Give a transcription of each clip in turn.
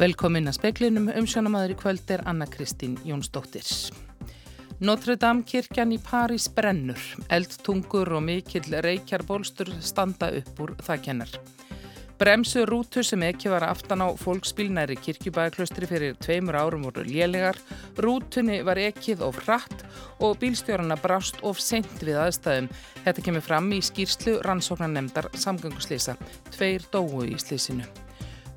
Velkomin að speklinum umsjónamaður í kvöld er Anna Kristín Jónsdóttir. Notre Dame kirkjan í París brennur, eldtungur og mikill reykjarbólstur standa upp úr þakennar. Bremsu rútu sem ekki var aftan á fólksbílnæri kirkjubæðaklaustri fyrir tveimur árum voru lélegar, rútunni var ekkið of hratt og bílstjórarna brást of sent við aðstæðum. Þetta kemur fram í skýrslu rannsóknarnemdar samgönguslýsa. Tveir dóu í slýsinu.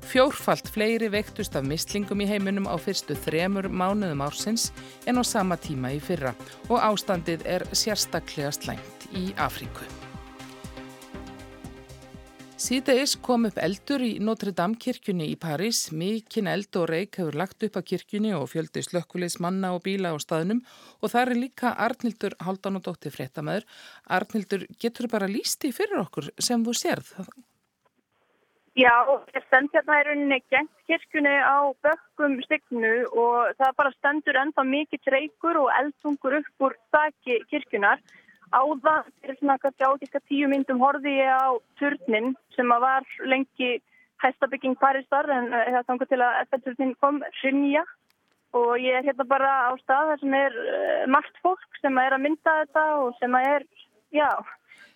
Fjórfalt fleiri veiktust af mislingum í heiminum á fyrstu þremur mánuðum ársins en á sama tíma í fyrra og ástandið er sérstaklega slæmt í Afríku. Síðdeis kom upp eldur í Notre Dame kirkjunni í París. Mikinn eld og reik hefur lagt upp að kirkjunni og fjöldi slökkuleis manna og bíla á staðnum og það er líka Arnildur Haldan og Dóttir Frettamæður. Arnildur, getur bara lísti fyrir okkur sem þú sérð? Já, ég stend hérna í rauninni gengt kirkjunni á bökkum stygnu og það bara stendur ennþá mikið reykur og eldtungur upp úr þakki kirkjunar áðan fyrir svona kannski átíska tíu myndum horfi ég á turnin sem að var lengi hæstabygging Parísar en það uh, þangur til að FN-turnin kom rinja og ég er hérna bara á stað þar sem er uh, margt fólk sem er að mynda þetta og sem er, já,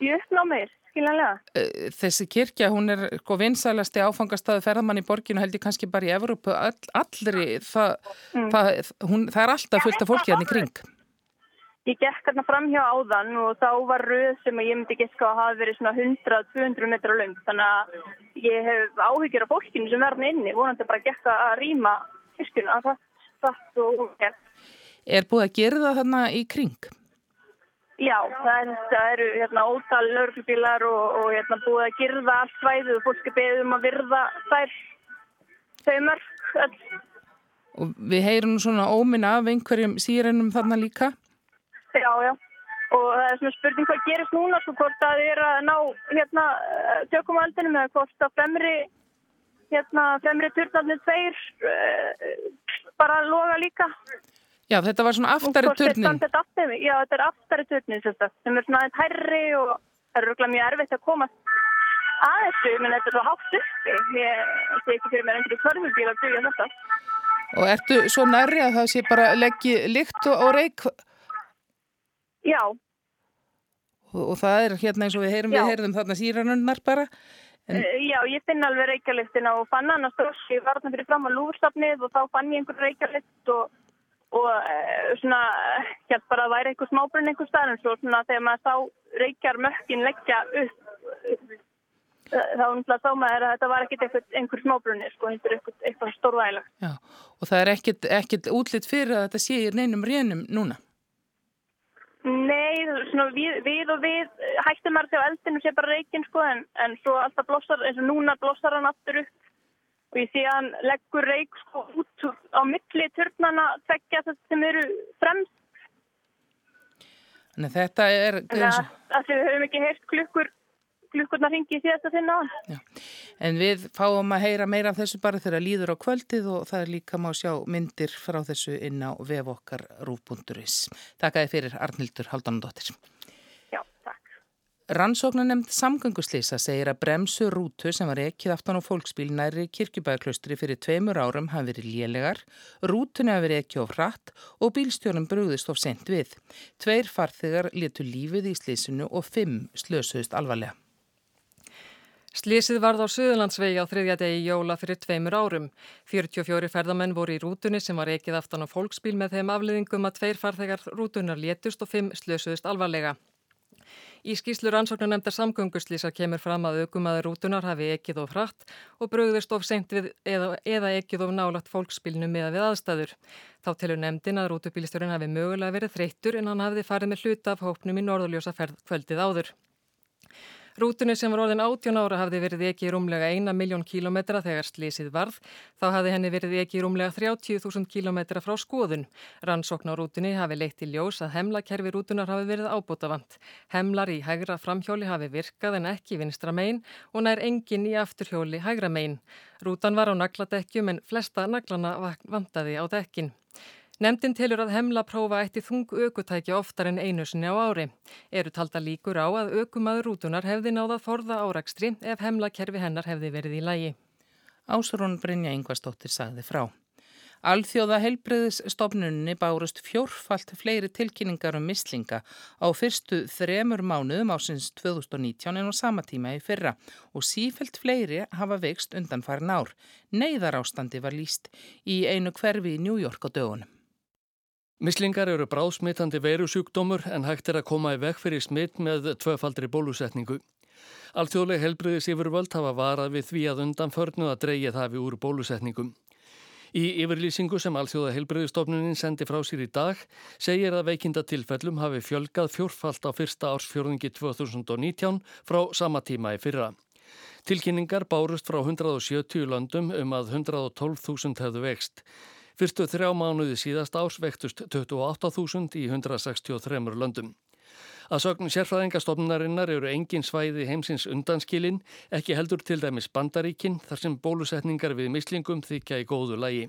í uppnámið, skiljanlega. Uh, þessi kirkja, hún er sko vinsælasti áfangastaðu ferðamann í borginu held ég kannski bara í Evrópu all, allri, það, mm. það, hún, það er alltaf fullt af fólki hérna í kring. Ég gekk hérna fram hjá áðan og þá var röð sem ég myndi geska að hafa verið svona 100-200 metra lang þannig að ég hef áhyggjur af fólkinu sem verður inni vonandi bara gekka að rýma fyrstuna það, það og hér. Er búið að gera það þarna í kring? Já, það, það eru hérna ótal lörglubílar og, og hérna búið að gerða allt svæðið og fólki beðum að virða þær þau mörg. Og við heyrum svona óminna af einhverjum sírenum þarna líka? Já, já. Og það er svona spurning hvað gerist núna, svo hvort að þið er að ná hérna tökum á aldinum eða hvort að fremri, hérna, fremri turnarnir tveir uh, bara loga líka. Já, þetta var svona aftari turnin. Já, þetta er aftari turnin sem er svona aðeins hærri og það er röglega mjög erfitt að komast að þessu, menn þetta er svo hátt uppi. Ég sé ekki fyrir mér einhverju kvörfubíl að byggja þetta. Og ertu svo nærri að það sé bara leggji lykt og reik Já. Og, og það er hérna eins og við heyrum, Já. við heyrðum þarna síranunnar bara. En... Uh, já, ég finn alveg reykjalistina og fann hann að strósi, ég var þarna fyrir fram á lúrstafnið og þá fann ég einhver reykjalist og, og uh, svona, hérna bara að væri einhver smábrunn einhver stað en svo svona þegar maður þá reykjar mökkin leggja upp, þá umhlað þá maður að þetta var ekkert einhver, smábrunni, sko, þetta er eitthvað stórvægilegt. Já, og það er ekkert, ekkert útlitt fyrir að þetta sé í neinum rénum núna? Nei, svona, við, við og við hættum að það á eldinu sé bara reygin sko en, en svo alltaf blossar, eins og núna blossar hann aftur upp og ég sé að hann leggur reyg sko út á milli turnana tvekja þess sem eru fremst. Þannig þetta er... Þannig að, að við höfum ekki heyrt klukkur klukkurnar ringi í síðasta sinna. Já. En við fáum að heyra meira af þessu bara þegar líður á kvöldið og það er líka má sjá myndir frá þessu inn á vefokkar rúbunduris. Takk að þið fyrir Arnildur Haldunandóttir. Rannsóknanemnd samgönguslýsa segir að bremsu rútu sem var ekkið aftan á fólksbíl næri kirkjubæðaklaustri fyrir tveimur árum hafi verið lélegar, rútunni hafi verið ekki of hratt og bílstjónum brúðist of sent við. Tveir farþegar letu lífið í slýsinu og fimm slösuðist alvarlega. Slísið varð á Suðurlandsvegi á þriðja degi jóla fyrir tveimur árum. 44 ferðamenn voru í rútunni sem var ekið aftan á fólksbíl með þeim afliðingum að tveir farþegar rútunar létust og fimm slösuðust alvarlega. Í skýslu rannsóknar nefndar samgönguslísar kemur fram að aukumaður rútunar hafi ekið of hratt og bröðist of seint við eða, eða ekið of nálagt fólksbílnu með við aðstæður. Þá telur nefndin að rútubílistjórin hafi mögulega verið þreyttur en hann hafiði farið með hluta af hópnum í norðurljósa ferð kvöldið áður. Rútunni sem var orðin 18 ára hafði verið ekki rúmlega 1 miljón kílometra þegar slísið varð. Þá hafði henni verið ekki rúmlega 30.000 kílometra frá skoðun. Rannsókn á rútunni hafi leitt í ljós að hemlakerfi rútunar hafi verið ábútavant. Hemlar í hægra framhjóli hafi virkað en ekki vinstra megin og nær engin í afturhjóli hægra megin. Rútan var á nagladekkjum en flesta naglana vantaði á dekkin. Nemndin telur að hemla prófa eitt í þung aukutækja oftar en einu sinni á ári. Eru talda líkur á að aukumaður rútunar hefði náða forða árakstri ef hemlakerfi hennar hefði verið í lægi. Ásrún Brynja Ingvarsdóttir sagði frá. Alþjóða helbreyðisstofnunni bárust fjórfalt fleiri tilkynningar um mislinga á fyrstu þremur mánuðum ásins 2019 en á sama tíma í fyrra og sífelt fleiri hafa veikst undan farin ár. Neiðar ástandi var líst í einu hverfi í New York á dögunum. Mislingar eru bráðsmittandi verusjúkdómur en hægt er að koma í vekk fyrir smitt með tvöfaldri bólusetningu. Alþjóðleg helbriðis yfirvöld hafa varað við því að undanförnu að dreyja það við úr bólusetningum. Í yfirlýsingu sem Alþjóða heilbreyðistofnunin sendi frá sér í dag segir að veikindatilfellum hafi fjölgað fjórfalt á fyrsta ársfjörðingi 2019 frá sama tíma í fyrra. Tilkynningar bárust frá 170 löndum um að 112.000 hefðu vext. Fyrstu þrjá mánuði síðast árs vektust 28.000 í 163 löndum. Að sögn sérfræðingastofnunarinnar eru engin svæði heimsins undanskilin, ekki heldur til dæmis bandaríkin þar sem bólusetningar við mislingum þykja í góðu lægi.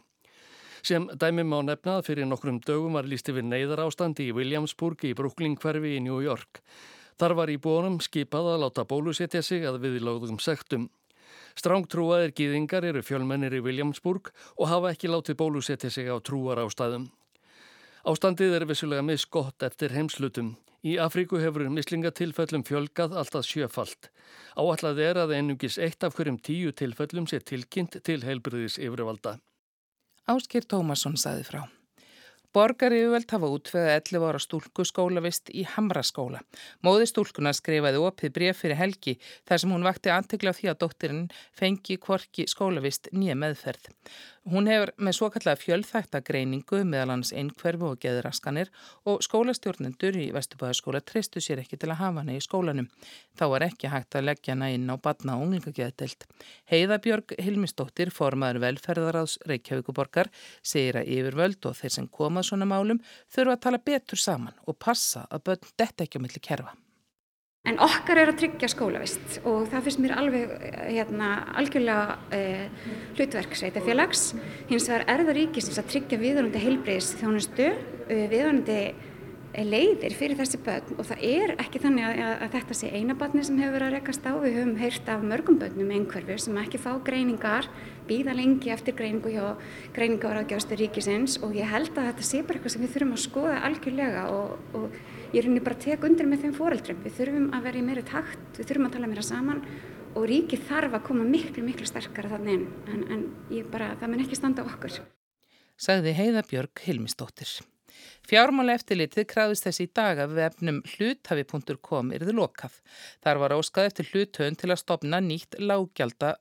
Sem dæmum á nefnað fyrir nokkrum dögum var líst yfir neyðar ástandi í Williamsburg í Brooklyn hverfi í New York. Þar var í bónum skipað að láta bólusetja sig að viðlóðum sektum. Strángtrúaðir gýðingar eru fjölmennir í Williamsburg og hafa ekki látið bólusetja sig á trúar ástæðum. Ástandið er vissulega misgott eftir heimslutum. Í Afríku hefur mislingatilfellum fjölgað alltaf sjöfalt. Áallad er að einungis eitt af hverjum tíu tilfellum sé tilkynnt til heilbriðis yfirvalda. Áskir Tómasson saði frá. Borgaríðuveld hafa útveðið 11 ára stúlku skólavist í Hamraskóla. Móði stúlkuna skrifaði opið bref fyrir helgi þar sem hún vakti antegla því að dóttirinn fengi kvorki skólavist nýja meðferð. Hún hefur með svo kallega fjöldþækta greiningu meðal hans einhverfu og geðuraskanir og skólastjórnendur í Vestubæðaskóla treystu sér ekki til að hafa hana í skólanum. Þá var ekki hægt að leggja hana inn á batna og unglingageðdelt. Heiðabjörg Hilmisdóttir, formaður velferðaráðs Reykjavíkuborgar, segir að yfirvöld og þeir sem komað svona málum þurfa að tala betur saman og passa að börn detta ekki á milli kerfa. En okkar er að tryggja skólavist og það finnst mér alveg hérna, algjörlega eh, hlutverk sveitafélags. Hins vegar er það ríkisins að tryggja viðvörandi heilbreyðs þjónustu, eh, viðvörandi leiðir fyrir þessi börn og það er ekki þannig að, að, þetta sé eina barni sem hefur verið að rekast á. Við höfum heyrt af mörgum börnum einhverfur sem ekki fá greiningar, býða lengi eftir greiningu hjá greiningar á gjástu ríkisins og ég held að þetta sé bara eitthvað sem við þurfum að skoða algjörlega og, og ég er henni bara að teka undir með þeim foreldrum. Við þurfum að vera í meiri takt, við þurfum að tala meira saman og ríkið þarf að koma miklu, miklu sterkara þannig. En, en bara, það mun ekki standa okkur. Sagði Heiða Björg Hilmisdóttir. Fjármála eftirlitið krafðist þessi í dag að vefnum hluthafi.com erðu lokað. Þar var óskað eftir hluthöfn til að stopna nýtt lággjálta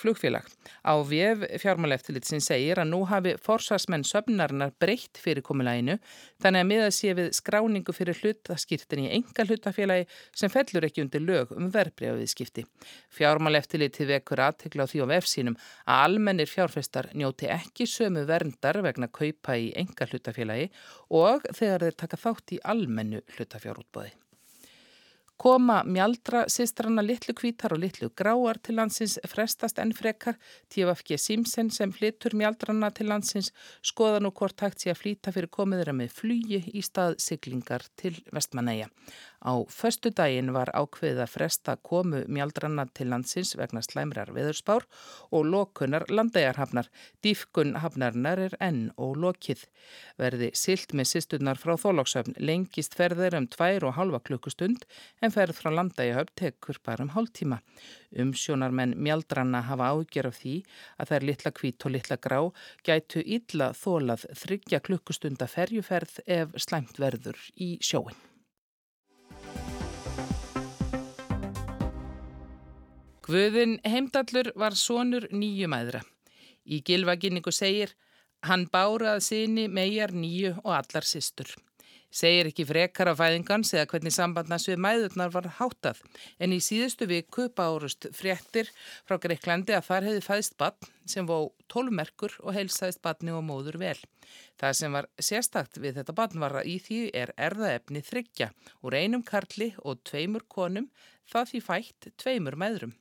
flugfélag. Á VF fjármáleftilitsin segir að nú hafi forsvarsmenn söfnarinnar breytt fyrir komulæginu þannig að miða sé við skráningu fyrir hlutaskýrtin í enga hlutafélagi sem fellur ekki undir lög um verbreyfiðskipti. Fjármáleftilitið vekur aðtekla á því á VF sínum að almennir fjárfestar njóti ekki sömu verndar vegna kaupa í enga hlutafélagi og þegar þeir taka þátt í almennu hlutafjárútbóði. Koma mjaldra sýstrana litlu kvítar og litlu gráar til landsins frestast enn frekar. TFG Simsen sem flyttur mjaldrana til landsins skoða nú hvort hægt sé að flýta fyrir komiðra með flugi í stað siglingar til Vestmanæja. Á förstu daginn var ákveðið að fresta komu mjaldranna til landsins vegna slæmrar veðurspár og lokunar landæjarhafnar. Dýfkun hafnarinnar er enn og lokið. Verði silt með sýsturnar frá þólóksöfn lengist ferðir um tvær og halva klukkustund en ferð frá landæjahöfn tekur bara um hálftíma. Umsjónarmenn mjaldranna hafa ágjör af því að er litla kvít og litla grá gætu illa þólað þryggja klukkustunda ferjuferð ef slæmt verður í sjóin. Guðin heimdallur var sonur nýju mæðra. Í gilvaginningu segir, hann bárað síni megar nýju og allar sýstur. Segir ekki frekar af fæðingans eða hvernig sambandnas við mæðurnar var hátað en í síðustu viku bárust fréttir frá Greiklandi að þar hefði fæðist batn sem vó tólmerkur og heilsaðist batni og móður vel. Það sem var sérstakt við þetta barn var að í því er erðaefni þryggja úr einum karli og tveimur konum það því fætt tveimur meðrum.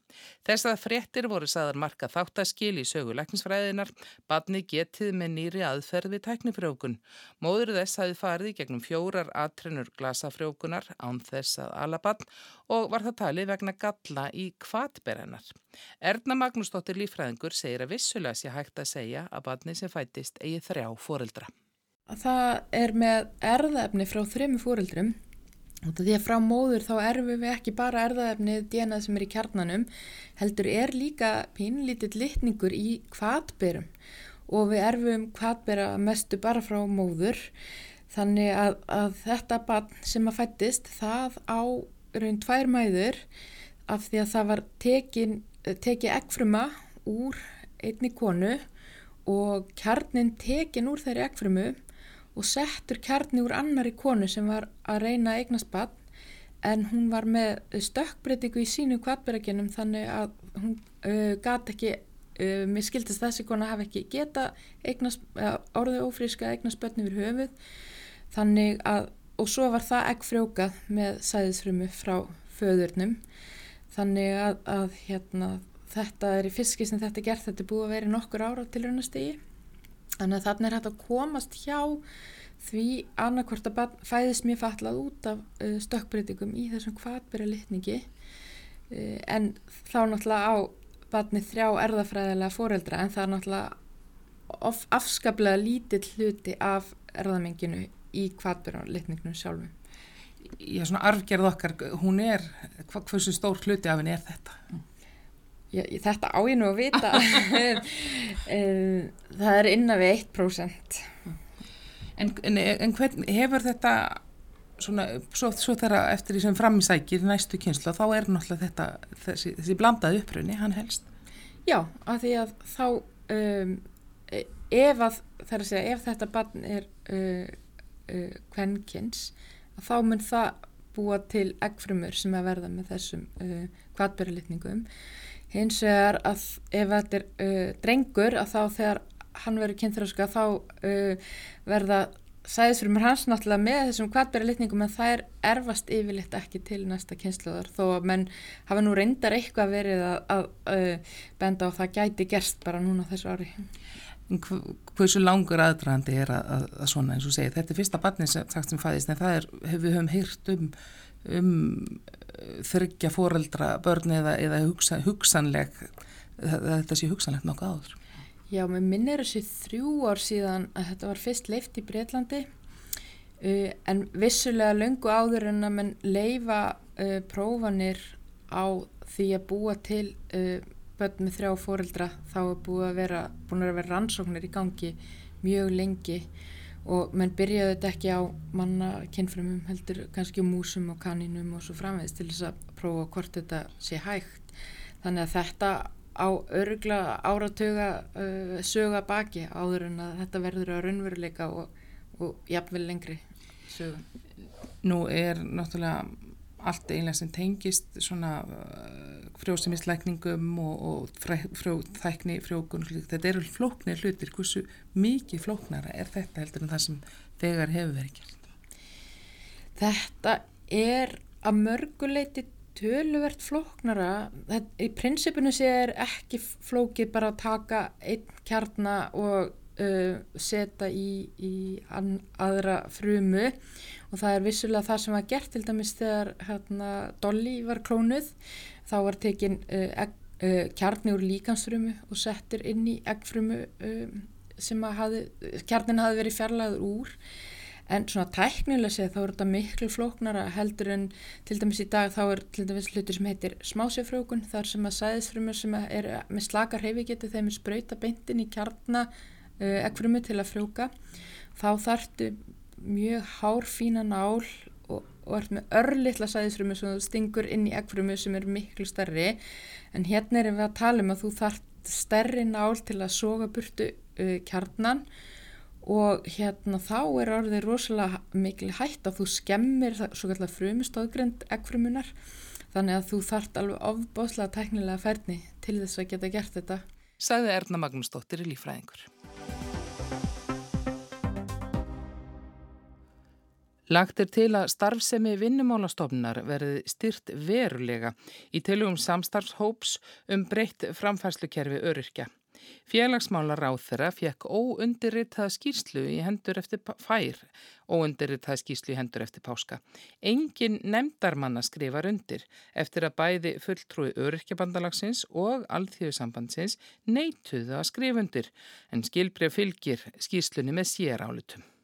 Þess að fréttir voru saðar marka þáttaskil í sögu læknisfræðinar, badni getið með nýri aðferð við tæknifrjókun. Móður þess hafi farið gegnum fjórar aðtrennur glasafrjókunar án þess að alabann og var það talið vegna galla í kvatberennar. Erna Magnúsdóttir Lífræðingur segir að vissulega sé hægt að segja að badni sem fættist eigi þrjá fóreldra. Það er með erðaefni frá þrejum fóreldrum Því að frá móður þá erfum við ekki bara erðaefnið DNA sem er í kjarnanum, heldur er líka pínlítill litningur í kvatberum og við erfum kvatbera mestu bara frá móður. Þannig að, að þetta barn sem að fættist það á raun tvær mæður af því að það var tekin, tekið eggfruma úr einni konu og kjarnin tekin úr þeirri eggfrumu og settur kjarni úr annari konu sem var að reyna að eignast bann en hún var með stökkbreytingu í sínu kvartberagenum þannig að hún uh, gati ekki, uh, mér skildist þessi kona hafi ekki geta eignast, orðið ófríska að eignast börn yfir höfuð. Þannig að, og svo var það ekki frjókað með sæðisfrumu frá föðurnum. Þannig að, að hérna, þetta er í fiski sem þetta er gert, þetta er búið að vera nokkur ára til raunastegi Þannig að þarna er hægt að komast hjá því annarkvort að fæðist mér fallað út af uh, stökkbreytingum í þessum hvatbæra litningi uh, en þá náttúrulega á batni þrjá erðafræðilega fóreldra en það er náttúrulega afskaplega lítill hluti af erðamenginu í hvatbæra litningnum sjálfum. Já, svona arfgerð okkar, hún er, hvað, hversu stór hluti af henni er þetta? Mm. Ég, þetta á ég nú að vita það er innan við 1% En, en, en hvern hefur þetta svona, svo, svo þegar eftir því sem framisækir næstu kynslu þá er náttúrulega þetta þessi, þessi blandaði uppröðni, hann helst Já, af því að þá um, ef það er að segja, ef þetta barn er uh, uh, kvennkins þá mun það búa til eggfrumur sem að verða með þessum uh, kvartbyrjalitningum hins vegar að ef þetta er uh, drengur að þá þegar hann verður kynþróska þá verða sæðisfrumur hans náttúrulega með þessum kvartbæri litningum en það er erfast yfirleitt ekki til næsta kynsluðar þó að menn hafa nú reyndar eitthvað verið að, að, að benda á það gæti gerst bara núna þessu ári. Hversu langur aðdraðandi er að, að svona eins og segja þetta er fyrsta barni sem, sem fæðist en það er, hefur við höfum heyrt um, um þryggja foreldra börn eða, eða hugsa, hugsanleg þetta sé hugsanlegt nokkuð áður. Já, mér minnir þessi þrjú ár síðan að þetta var fyrst leift í Breitlandi uh, en vissulega löngu áður en að mann leifa uh, prófanir á því að búa til uh, börn með þrjá foreldra þá er búið að vera, búin að vera rannsóknir í gangi mjög lengi og menn byrjaði þetta ekki á manna kynfrumum heldur kannski músum og kaninum og svo framvegist til þess að prófa hvort þetta sé hægt þannig að þetta á örugla áratöga uh, söga baki áður en að þetta verður að raunveruleika og, og jafnvel lengri sögum. Nú er náttúrulega allt eiginlega sem tengist svona uh, frjóðsumisleikningum og, og frjóðþækni frjókun þetta eru flóknir hlutir. Hversu mikið flóknara er þetta heldur en það sem þegar hefur verið gert? Þetta er að mörguleiti töluvert flóknara. Þetta, í prinsipinu sé er ekki flókið bara að taka einn kjarnar og uh, setja í, í an, aðra frumu og það er vissulega það sem var gert til dæmis þegar hérna, Dolly var klónuð. Þá var tekin uh, egg, uh, kjarni úr líkansfrumu og settir inn í eggfrumu um, sem að kjarnin hafi verið fjarlæður úr. En svona tæknilega séð þá er þetta miklu flóknara heldur en til dæmis í dag þá er til dæmis hlutur sem heitir smásefrjókun þar sem að sæðisfrumur sem er með slakar heifigetu þeim er spröyta beintin í kjarna uh, eggfrumu til að frjóka þá þartu mjög hárfína nál og ert með örlittla sæðisfrumu sem þú stingur inn í eggfrumu sem er miklu stærri en hérna erum við að tala um að þú þart stærri nál til að soga burtu uh, kjarnan og hérna þá er orðið rosalega mikil hætt að þú skemmir svo kallar frumustóðgrend eggfrumunar þannig að þú þart alveg ofbáslega teknilega ferni til þess að geta gert þetta. Sagði Erna Magnúsdóttir í Lífræðingur. Lagt er til að starfsemi vinnumálastofnar verði styrt verulega í tilugum samstarfshóps um breytt framfærslukerfi öryrkja. Félagsmálar á þeirra fekk óundirritað skýrslu í hendur eftir fær, óundirritað skýrslu í hendur eftir páska. Engin nefndarmanna skrifar undir eftir að bæði fulltrúi öryrkjabandalagsins og alþjóðsambandsins neituðu að skrifa undir en skilbrið fylgir skýrslunni með sér álutum.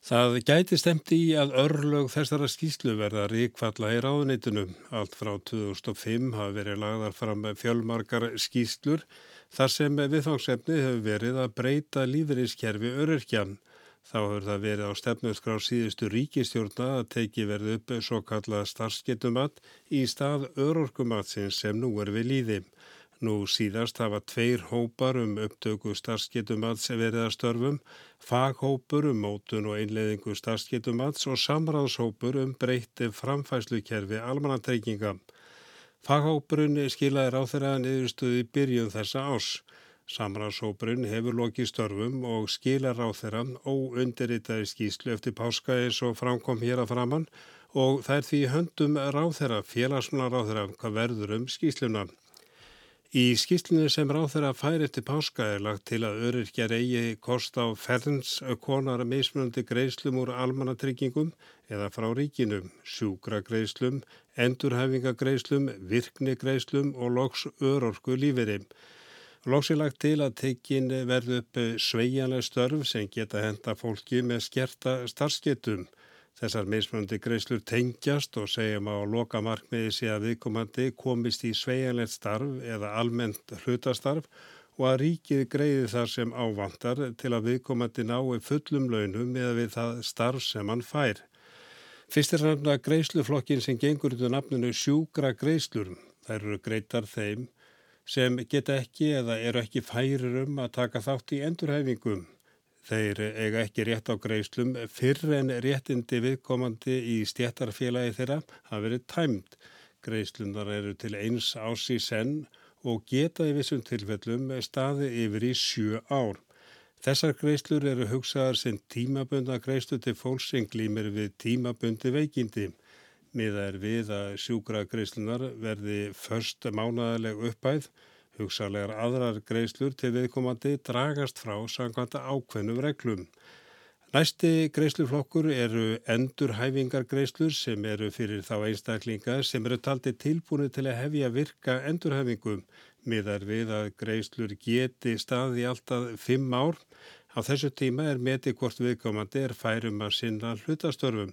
Það gæti stemt í að örlög þessara skýslu verða ríkfalla í ráðunitunum. Allt frá 2005 hafa verið lagðar fram fjölmarkar skýslur þar sem viðfangsefni hefur verið að breyta lífeyriskerfi öryrkjan. Þá hefur það verið á stefnusgrá síðustu ríkistjórna að teki verið upp svo kallað starfsgetumat í stað örorkumatsins sem nú er við líði. Nú síðast hafa tveir hópar um upptöku starfsgetumats verið að störfum, faghópur um mótun og einleðingu starfsgetumats og samráðshópur um breytti framfæslukerfi almanantreykinga. Faghópurinn skilaði ráþæra niðurstuði byrjun þessa ás. Samræðshópurinn hefur lokið störfum og skila ráþæra óundirritaði skýslu eftir páska eins og framkom hér að framann og það er því höndum ráþæra, félagsmuna ráþæra, hvað verður um skýsluna. Í skýslinu sem ráð þeirra fær eftir páska er lagt til að öryrkjar eigi kost á ferns konar mismunandi greislum úr almannatryggingum eða frá ríkinum, sjúkragreislum, endurhæfingagreislum, virknigreislum og loks örorku lífeyri. Loks er lagt til að tekin verðu upp sveijanlega störf sem geta henda fólki með skerta starfsketum. Þessar mismunandi greislur tengjast og segjum á loka markmiði sé að viðkomandi komist í sveianlegt starf eða almennt hlutastarf og að ríkið greiði þar sem ávandar til að viðkomandi nái fullum launum eða við það starf sem hann fær. Fyrst er hann að greisluflokkin sem gengur út á nafninu sjúkra greislur. Þær eru greitar þeim sem geta ekki eða eru ekki færir um að taka þátt í endurhæfingum. Þeir eiga ekki rétt á greiðslum fyrr en réttindi viðkomandi í stjættarfélagi þeirra hafa verið tæmt. Greiðslunar eru til eins ás í senn og geta í vissum tilfellum staði yfir í sjö ár. Þessar greiðslur eru hugsaðar sem tímabunda greiðslu til fólks sem glýmir við tímabundi veikindi. Miða er við að sjúkra greiðslunar verði först mánadaleg uppæð Hugsaðlegar aðrar greiðslur til viðkomandi dragast frá sangvanta ákveðnum reglum. Næsti greiðsluflokkur eru endurhæfingargreiðslur sem eru fyrir þá einstaklinga sem eru taldi tilbúinu til að hefja virka endurhæfingum miðar við að greiðslur geti staði alltaf fimm ár. Á þessu tíma er meti hvort viðkomandi er færum að sinna hlutastörfum.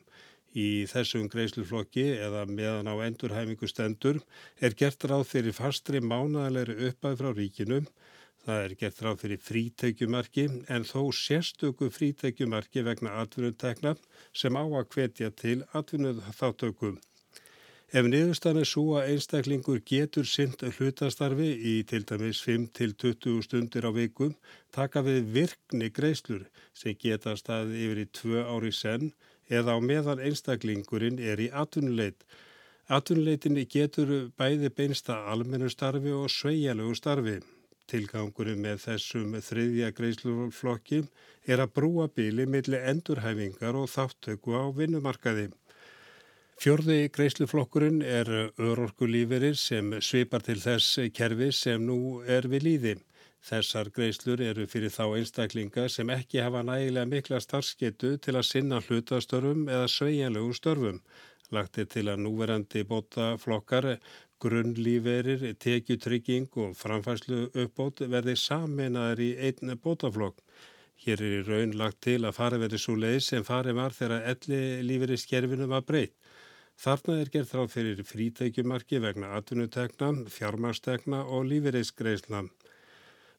Í þessum greiðsluflokki eða meðan á endurhæfingu stendur er gert ráð fyrir fastri mánadalegri uppæð frá ríkinum. Það er gert ráð fyrir frítekjumarki en þó sérstöku frítekjumarki vegna atvinnutekna sem á að hvetja til atvinnuþáttökum. Ef niðurstann er svo að einstaklingur getur synd hlutastarfi í til dæmis 5-20 stundir á vikum, taka við virkni greiðslur sem geta staðið yfir í tvö ári senn eða á meðan einstaklingurinn er í atvinnuleit. Atvinnuleitinni getur bæði beinsta almennu starfi og sveigjalögu starfi. Tilgangurinn með þessum þriðja greiðsluflokki er að brúa bíli millir endurhæfingar og þáttöku á vinnumarkaði. Fjörði greiðsluflokkurinn er örorkulíferir sem svipar til þess kerfi sem nú er við líði. Þessar greiðslur eru fyrir þá einstaklinga sem ekki hafa nægilega mikla starfsketu til að sinna hlutastörfum eða sveigjanlegum störfum. Lagt er til að núverandi bótaflokkar, grunnlíferir, tekjutrygging og framfærslu uppbót verði saminaður í einn bótaflokk. Hér er í raun lagt til að fari verið svo leið sem fari var þegar elli líferi skerfinu var breytt. Þarna er gert ráð fyrir frítækjumarki vegna atvinnutekna, fjármarstekna og líferiðsgreisna.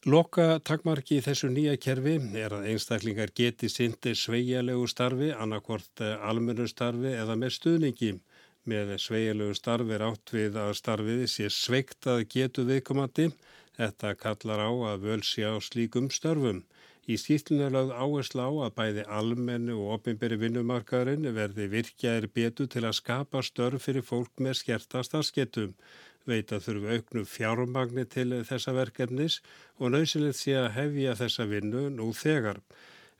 Loka takmarki í þessu nýja kerfi er að einstaklingar geti sindi sveigalegu starfi, annarkvort eh, almennu starfi eða með stuðningi. Með sveigalegu starfi er átt við að starfið sé sveikt að getu viðkomandi. Þetta kallar á að völsi á slíkum störfum. Í skýtlinu lögð áherslu á að bæði almennu og opinberi vinnumarkaðurinn verði virkjaðir betu til að skapa störf fyrir fólk með skerta starfsketum veita þurfu auknu fjármagni til þessa verkefnis og nöysilegt sé að hefja þessa vinnu nú þegar.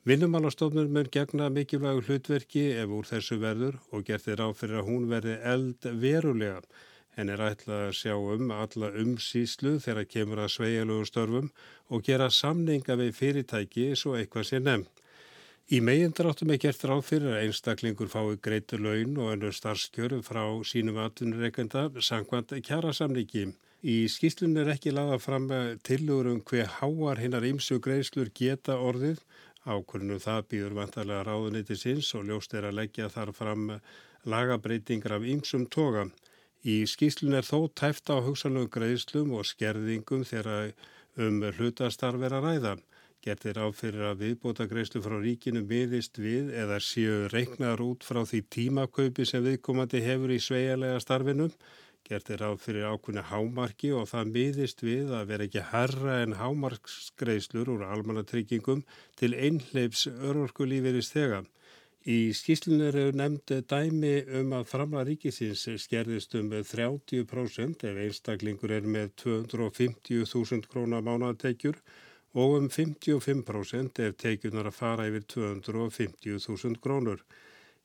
Vinnumálastofnun mun gegna mikilvægu hlutverki ef úr þessu verður og gerðir á fyrir að hún verði eld verulega. Henn er ætlað að sjá um alla umsýslu þegar kemur að sveigalögum störfum og gera samninga við fyrirtæki svo eitthvað sé nefn. Í megindráttum er gert ráð fyrir að einstaklingur fái greitur laun og ennur starfskjöru frá sínum atvinnureikenda sangvand kjara samningi. Í skýslun er ekki laða fram tilugur um hver háar hinnar ymsu greiðslur geta orðið Ákvörnum það býður vantarlega ráðuniti sinns og ljóst er að leggja þar fram lagabreitingar af ýmsum toga. Í skýslun er þó tæft á hugsanlegu greiðslum og skerðingum þegar um hlutastarf er að ræða. Gerðir á fyrir að viðbóta greiðslu frá ríkinu miðist við eða séu reiknar út frá því tímakaupi sem viðkomandi hefur í sveigalega starfinum Gert er ráð fyrir ákunni hámarki og það miðist við að vera ekki herra en hámarksgreislur úr almannatryggingum til einhleips örorkulífið í stega. Í skýslunir eru nefndi dæmi um að framla ríkisins skerðist um 30% ef einstaklingur er með 250.000 krónar mánatekjur og um 55% ef tekjunar að fara yfir 250.000 krónur.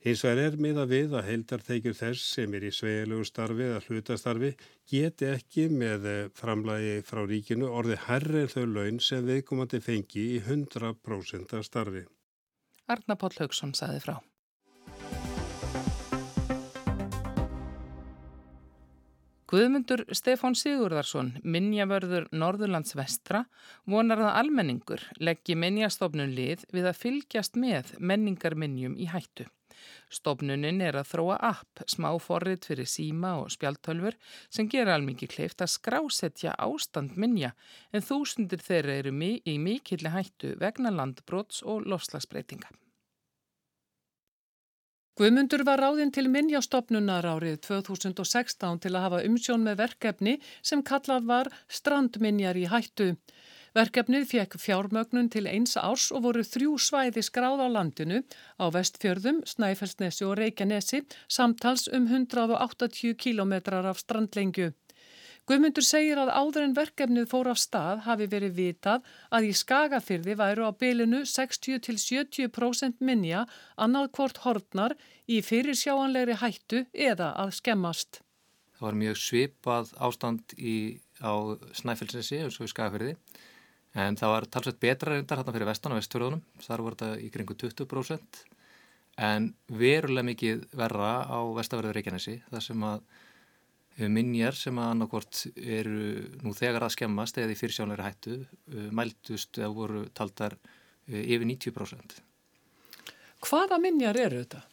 Hins vegar er miða við að heildarteikjur þess sem er í sveilugu starfi eða hlutastarfi geti ekki með framlægi frá ríkinu orði herrið þau laun sem viðkomandi fengi í 100% af starfi. Arna Páll Haugsson saði frá. Guðmundur Stefán Sigurðarsson, minnjavörður Norðurlands vestra, vonar að almenningur leggji minnjastofnun lið við að fylgjast með menningarminnjum í hættu. Stofnunin er að þróa app, smá forrið fyrir síma og spjaltölfur sem gera almingi kleift að skrásetja ástand minja en þúsundir þeirra eru í mikilli hættu vegna landbróts og lofslagsbreytinga. Guðmundur var ráðinn til minnjastofnunar árið 2016 til að hafa umsjón með verkefni sem kallað var strandminjar í hættu. Verkefnið fekk fjármögnun til eins árs og voru þrjú svæði skráð á landinu á vestfjörðum, Snæfellsnesi og Reykjanesi samtals um 180 kilometrar af strandlengju. Guðmundur segir að áður en verkefnið fór af stað hafi verið vitað að í skagafyrði væru á bylinu 60-70% minja annað hvort hortnar í fyrirsjáanlegri hættu eða að skemmast. Það var mjög svipað ástand í, á Snæfellsnesi og svo í skagafyrði en það var talsveit betra reyndar hérna fyrir vestan og vestfjörðunum, þar voru þetta í kringu 20% en verulega mikið verra á vestaverður Reykjanesi þar sem að minjar sem að annarkort eru nú þegar að skemmast eða í fyrirsjónleiri hættu uh, mæltust eða voru taldar uh, yfir 90%. Hvaða minjar eru þetta?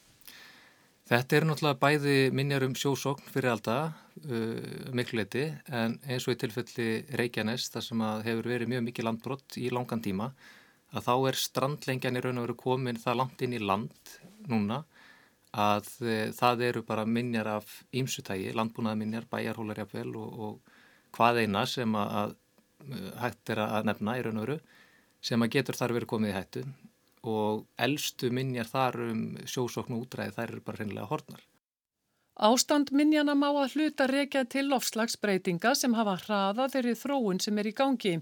Þetta eru náttúrulega bæði minjar um sjósókn fyrir alltaf uh, mikluleiti en eins og í tilfelli Reykjanes þar sem að hefur verið mjög mikið landbrott í langan tíma að þá er strandlengjan í raun og veru komin það langt inn í land núna að uh, það eru bara minjar af ímsutægi, landbúnaðminjar, bæjarhólarjafvel og, og hvað eina sem að, uh, hægt er að nefna í raun og veru sem að getur þar verið komið í hættu og eldstu minjar þar um sjósókn og útræði þær eru bara hreinlega hortnar. Ástand minjana má að hluta reykja til lofslagsbreytinga sem hafa hraða þeirri þróun sem er í gangi.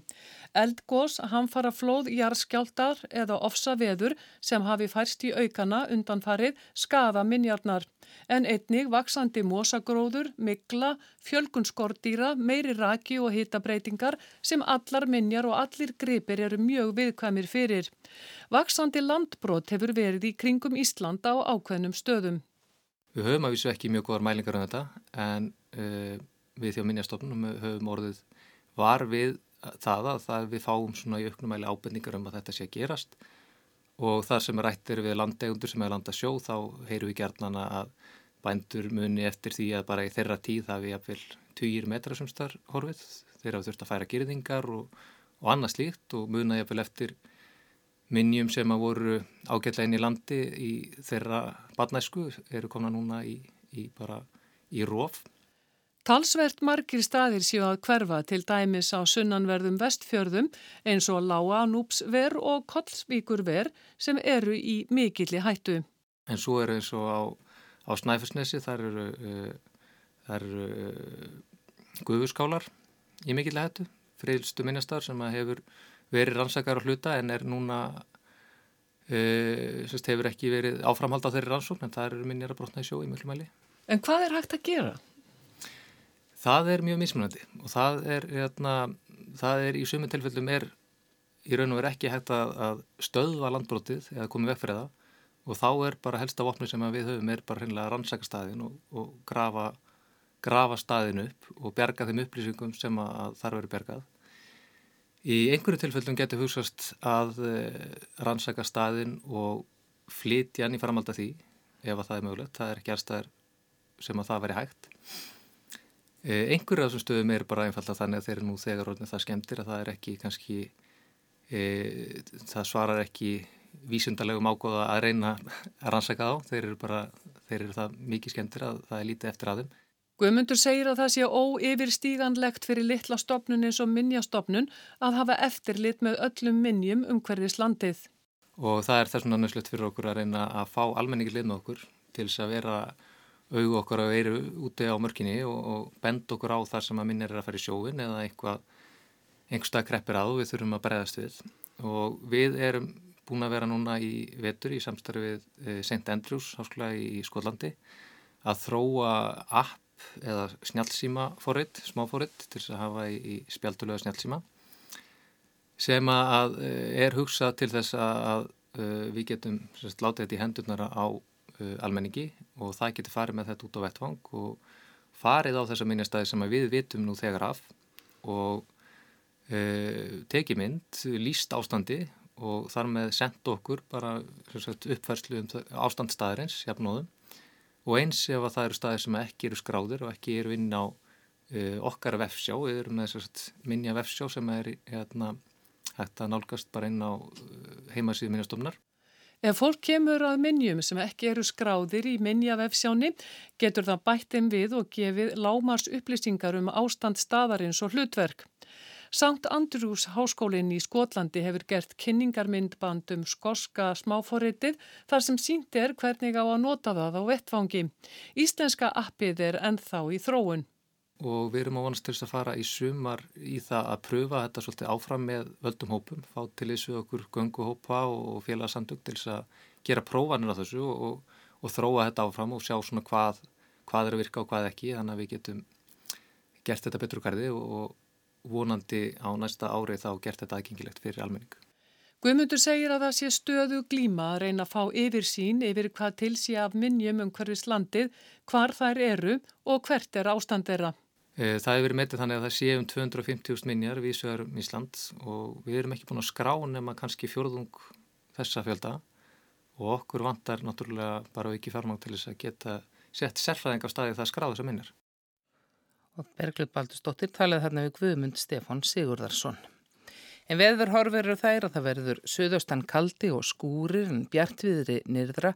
Eldgós, hamfara flóð, jarskjáltar eða ofsa veður sem hafi færst í aukana undanfarið skaða minjarnar. En einnig vaksandi mósagróður, mikla, fjölgunskordýra, meiri raki og hitabreytingar sem allar minjar og allir gripir eru mjög viðkvæmir fyrir. Vaksandi landbrot hefur verið í kringum Ísland á ákveðnum stöðum. Við höfum að vísu ekki mjög góðar mælingar um þetta en uh, við því á minnjastofnum höfum orðið var við það að það við fáum svona í auknumæli ábendingar um að þetta sé að gerast. Og það sem rættir við landegundur sem er landa sjó þá heyru við gerðnana að bændur muni eftir því að bara í þeirra tíð það við jafnvel 20 metra sem starf horfið. Þeir hafa þurft að færa gerðingar og, og annað slíkt og muna jafnvel eftir minnjum sem að voru ágætlega inn í landi í þeirra badnæsku eru komna núna í, í bara í róf. Talsvert margir staðir séu að hverfa til dæmis á sunnanverðum vestfjörðum eins og Láa, Núpsver og Kollsvíkurver sem eru í mikilli hættu. En svo eru eins og á, á Snæfellsnesi þar eru, uh, þar eru uh, guðurskálar í mikilli hættu, friðlstu minnastar sem hefur verið rannsakar á hluta en er núna uh, hefur ekki verið áframhald á þeirri rannsókn en það eru minjar að brotna í sjó í mjög mæli. En hvað er hægt að gera? Það er mjög mismunandi og það er, hérna, það er í sumu tilfellum er í raun og verið ekki hægt að, að stöðva landbrotið eða komið vekk fyrir það og þá er bara helsta vopni sem við höfum er bara hreinlega að rannsaka staðin og, og grafa, grafa staðin upp og berga þeim upplýsingum sem að þar verið bergað. Í einhverju tilfellum getur hugsast að eh, rannsaka staðin og flytja hann í framhald af því ef að það er mögulegt. Það er ekki erstaðar sem að það veri hægt. Eh, einhverju af þessum stöðum er bara einfalda þannig að þeir eru nú þegar orðin það skemmtir að það er ekki kannski, e, það svarar ekki vísundarlegum ágóða að reyna að rannsaka á. Þeir eru bara, þeir eru það mikið skemmtir að það er lítið eftir aðeim. Guðmundur segir að það sé óyfirstíganlegt fyrir litla stopnun eins og minnjastopnun að hafa eftirlit með öllum minnjum um hverfis landið. Og það er þess vegna nöðslegt fyrir okkur að reyna að fá almenningi lið með okkur til þess að vera auðu okkar að veru úti á mörginni og, og benda okkur á það sem að minnir er að fara í sjóin eða einhvað einhverstað kreppir að og við þurfum að bregðast við og við erum búin að vera núna í vetur í samstarfi við eh, St. Andrews háskóla í Skotlandi að þróa app eða snjálfsíma fóritt, smáfóritt til þess að hafa í, í spjaldulega snjálfsíma sem að eh, er hugsað til þess að uh, við getum sérst, látið þetta í hendurnara á uh, almenningi og það getur farið með þetta út á vettvang og farið á þessa minnjastæði sem við vitum nú þegar af og uh, tekið mynd, líst ástandi og þar með sendt okkur bara sagt, uppfærslu um ástandstæðirins jafnóðum og eins ef að það eru staðir sem ekki eru skráðir og ekki eru inn á uh, okkar vefsjá, við erum með minja vefsjá sem er hérna, hægt að nálgast bara inn á uh, heimasíðu minnjastofnar. Ef fólk kemur að minnjum sem ekki eru skráðir í minnjavefsjáni getur það bættum við og gefið lámars upplýsingar um ástand staðarins og hlutverk. Sankt Andrús háskólinn í Skotlandi hefur gert kynningarmyndband um skoska smáforritið þar sem sínt er hvernig á að nota það á vettfangi. Íslenska appið er ennþá í þróun. Og við erum á vonast til þess að fara í sumar í það að pröfa þetta svolítið áfram með völdum hópum, fá til þessu okkur gönguhópa og félagsamtök til þess að gera prófanir á þessu og, og þróa þetta áfram og sjá svona hvað, hvað er að virka og hvað ekki þannig að við getum gert þetta betur úr gardi og, vonandi á næsta ári þá gert þetta aðgengilegt fyrir almenning. Guðmundur segir að það sé stöðu glíma að reyna að fá yfir sín yfir hvað til sé af minnjum um hverfis landið, hvar þær eru og hvert er ástand þeirra. E, það hefur verið metið þannig að það sé um 250.000 minnjar við sögurum Ísland og við erum ekki búin að skrá nema kannski fjörðung þessa fjölda og okkur vantar náttúrulega bara ekki fjármang til þess að geta sett sérfæðing á staði það skráð þessa minnjar og Bergljóð Baldursdóttir talaði þarna við Guðmund Stefán Sigurðarsson. En veður horfur eru þær að það verður söðaustan kaldi og skúrir en bjartviðri nyrðra,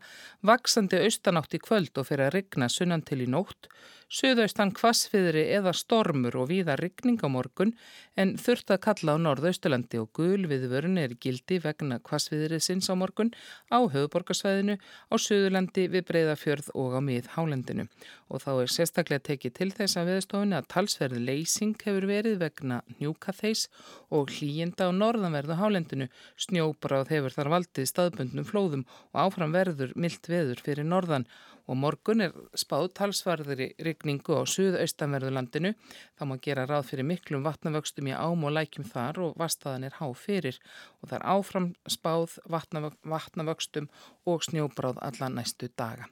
vaksandi austanátt í kvöld og fyrir að rigna sunnan til í nótt, söðaustan kvassviðri eða stormur og víða rigning á morgun en þurft að kalla á norðausturlandi og gul viðvörun er gildi vegna kvassviðri sinns á morgun á höfuborgarsvæðinu, á söðurlandi við breyðafjörð og á mið hálendinu. Og þá er sérstaklega tekið til þess að viðstofunni að talsverði leysing hefur verið vegna njúkatheis og hlýjinda á norðanverðu hálendinu. Snjóbráð hefur þar valdið staðbundnum flóðum og áfram verður myllt veður fyrir norðan og morgun er spáð talsvarðri rigningu á suðaustanverðu landinu. Það má gera ráð fyrir miklum vatnavöxtum í ám og lækjum þar og vastaðan er há fyrir og það er áfram spáð vatnavöxtum og snjóbráð alla næstu daga.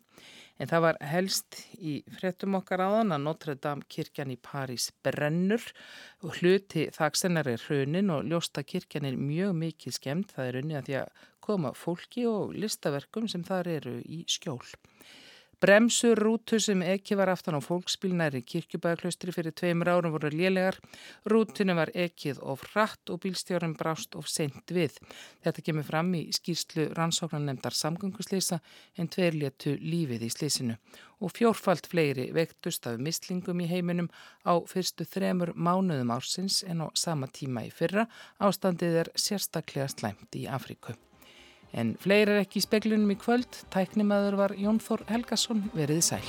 En það var helst í frettum okkar áðan að Notre Dame kirkjan í París brennur og hluti þaksennar er hrunin og ljósta kirkjan er mjög mikið skemmt. Það er unni að því að koma fólki og listaverkum sem þar eru í skjól. Bremsur rútu sem ekki var aftan á fólksbílnæri kirkjubæðaklaustri fyrir tveimur árum voru lélegar. Rútinu var ekkið of rætt og bílstjórum brást of sent við. Þetta kemur fram í skýrslu rannsóknan nefndar samgönguslýsa en tveir letu lífið í slýsinu. Og fjórfalt fleiri vektust af mislingum í heiminum á fyrstu þremur mánuðum ársins en á sama tíma í fyrra. Ástandið er sérstaklega slæmt í Afriku. En fleiri er ekki í speglunum í kvöld, tæknimaður var Jón Þór Helgason, verið sæl.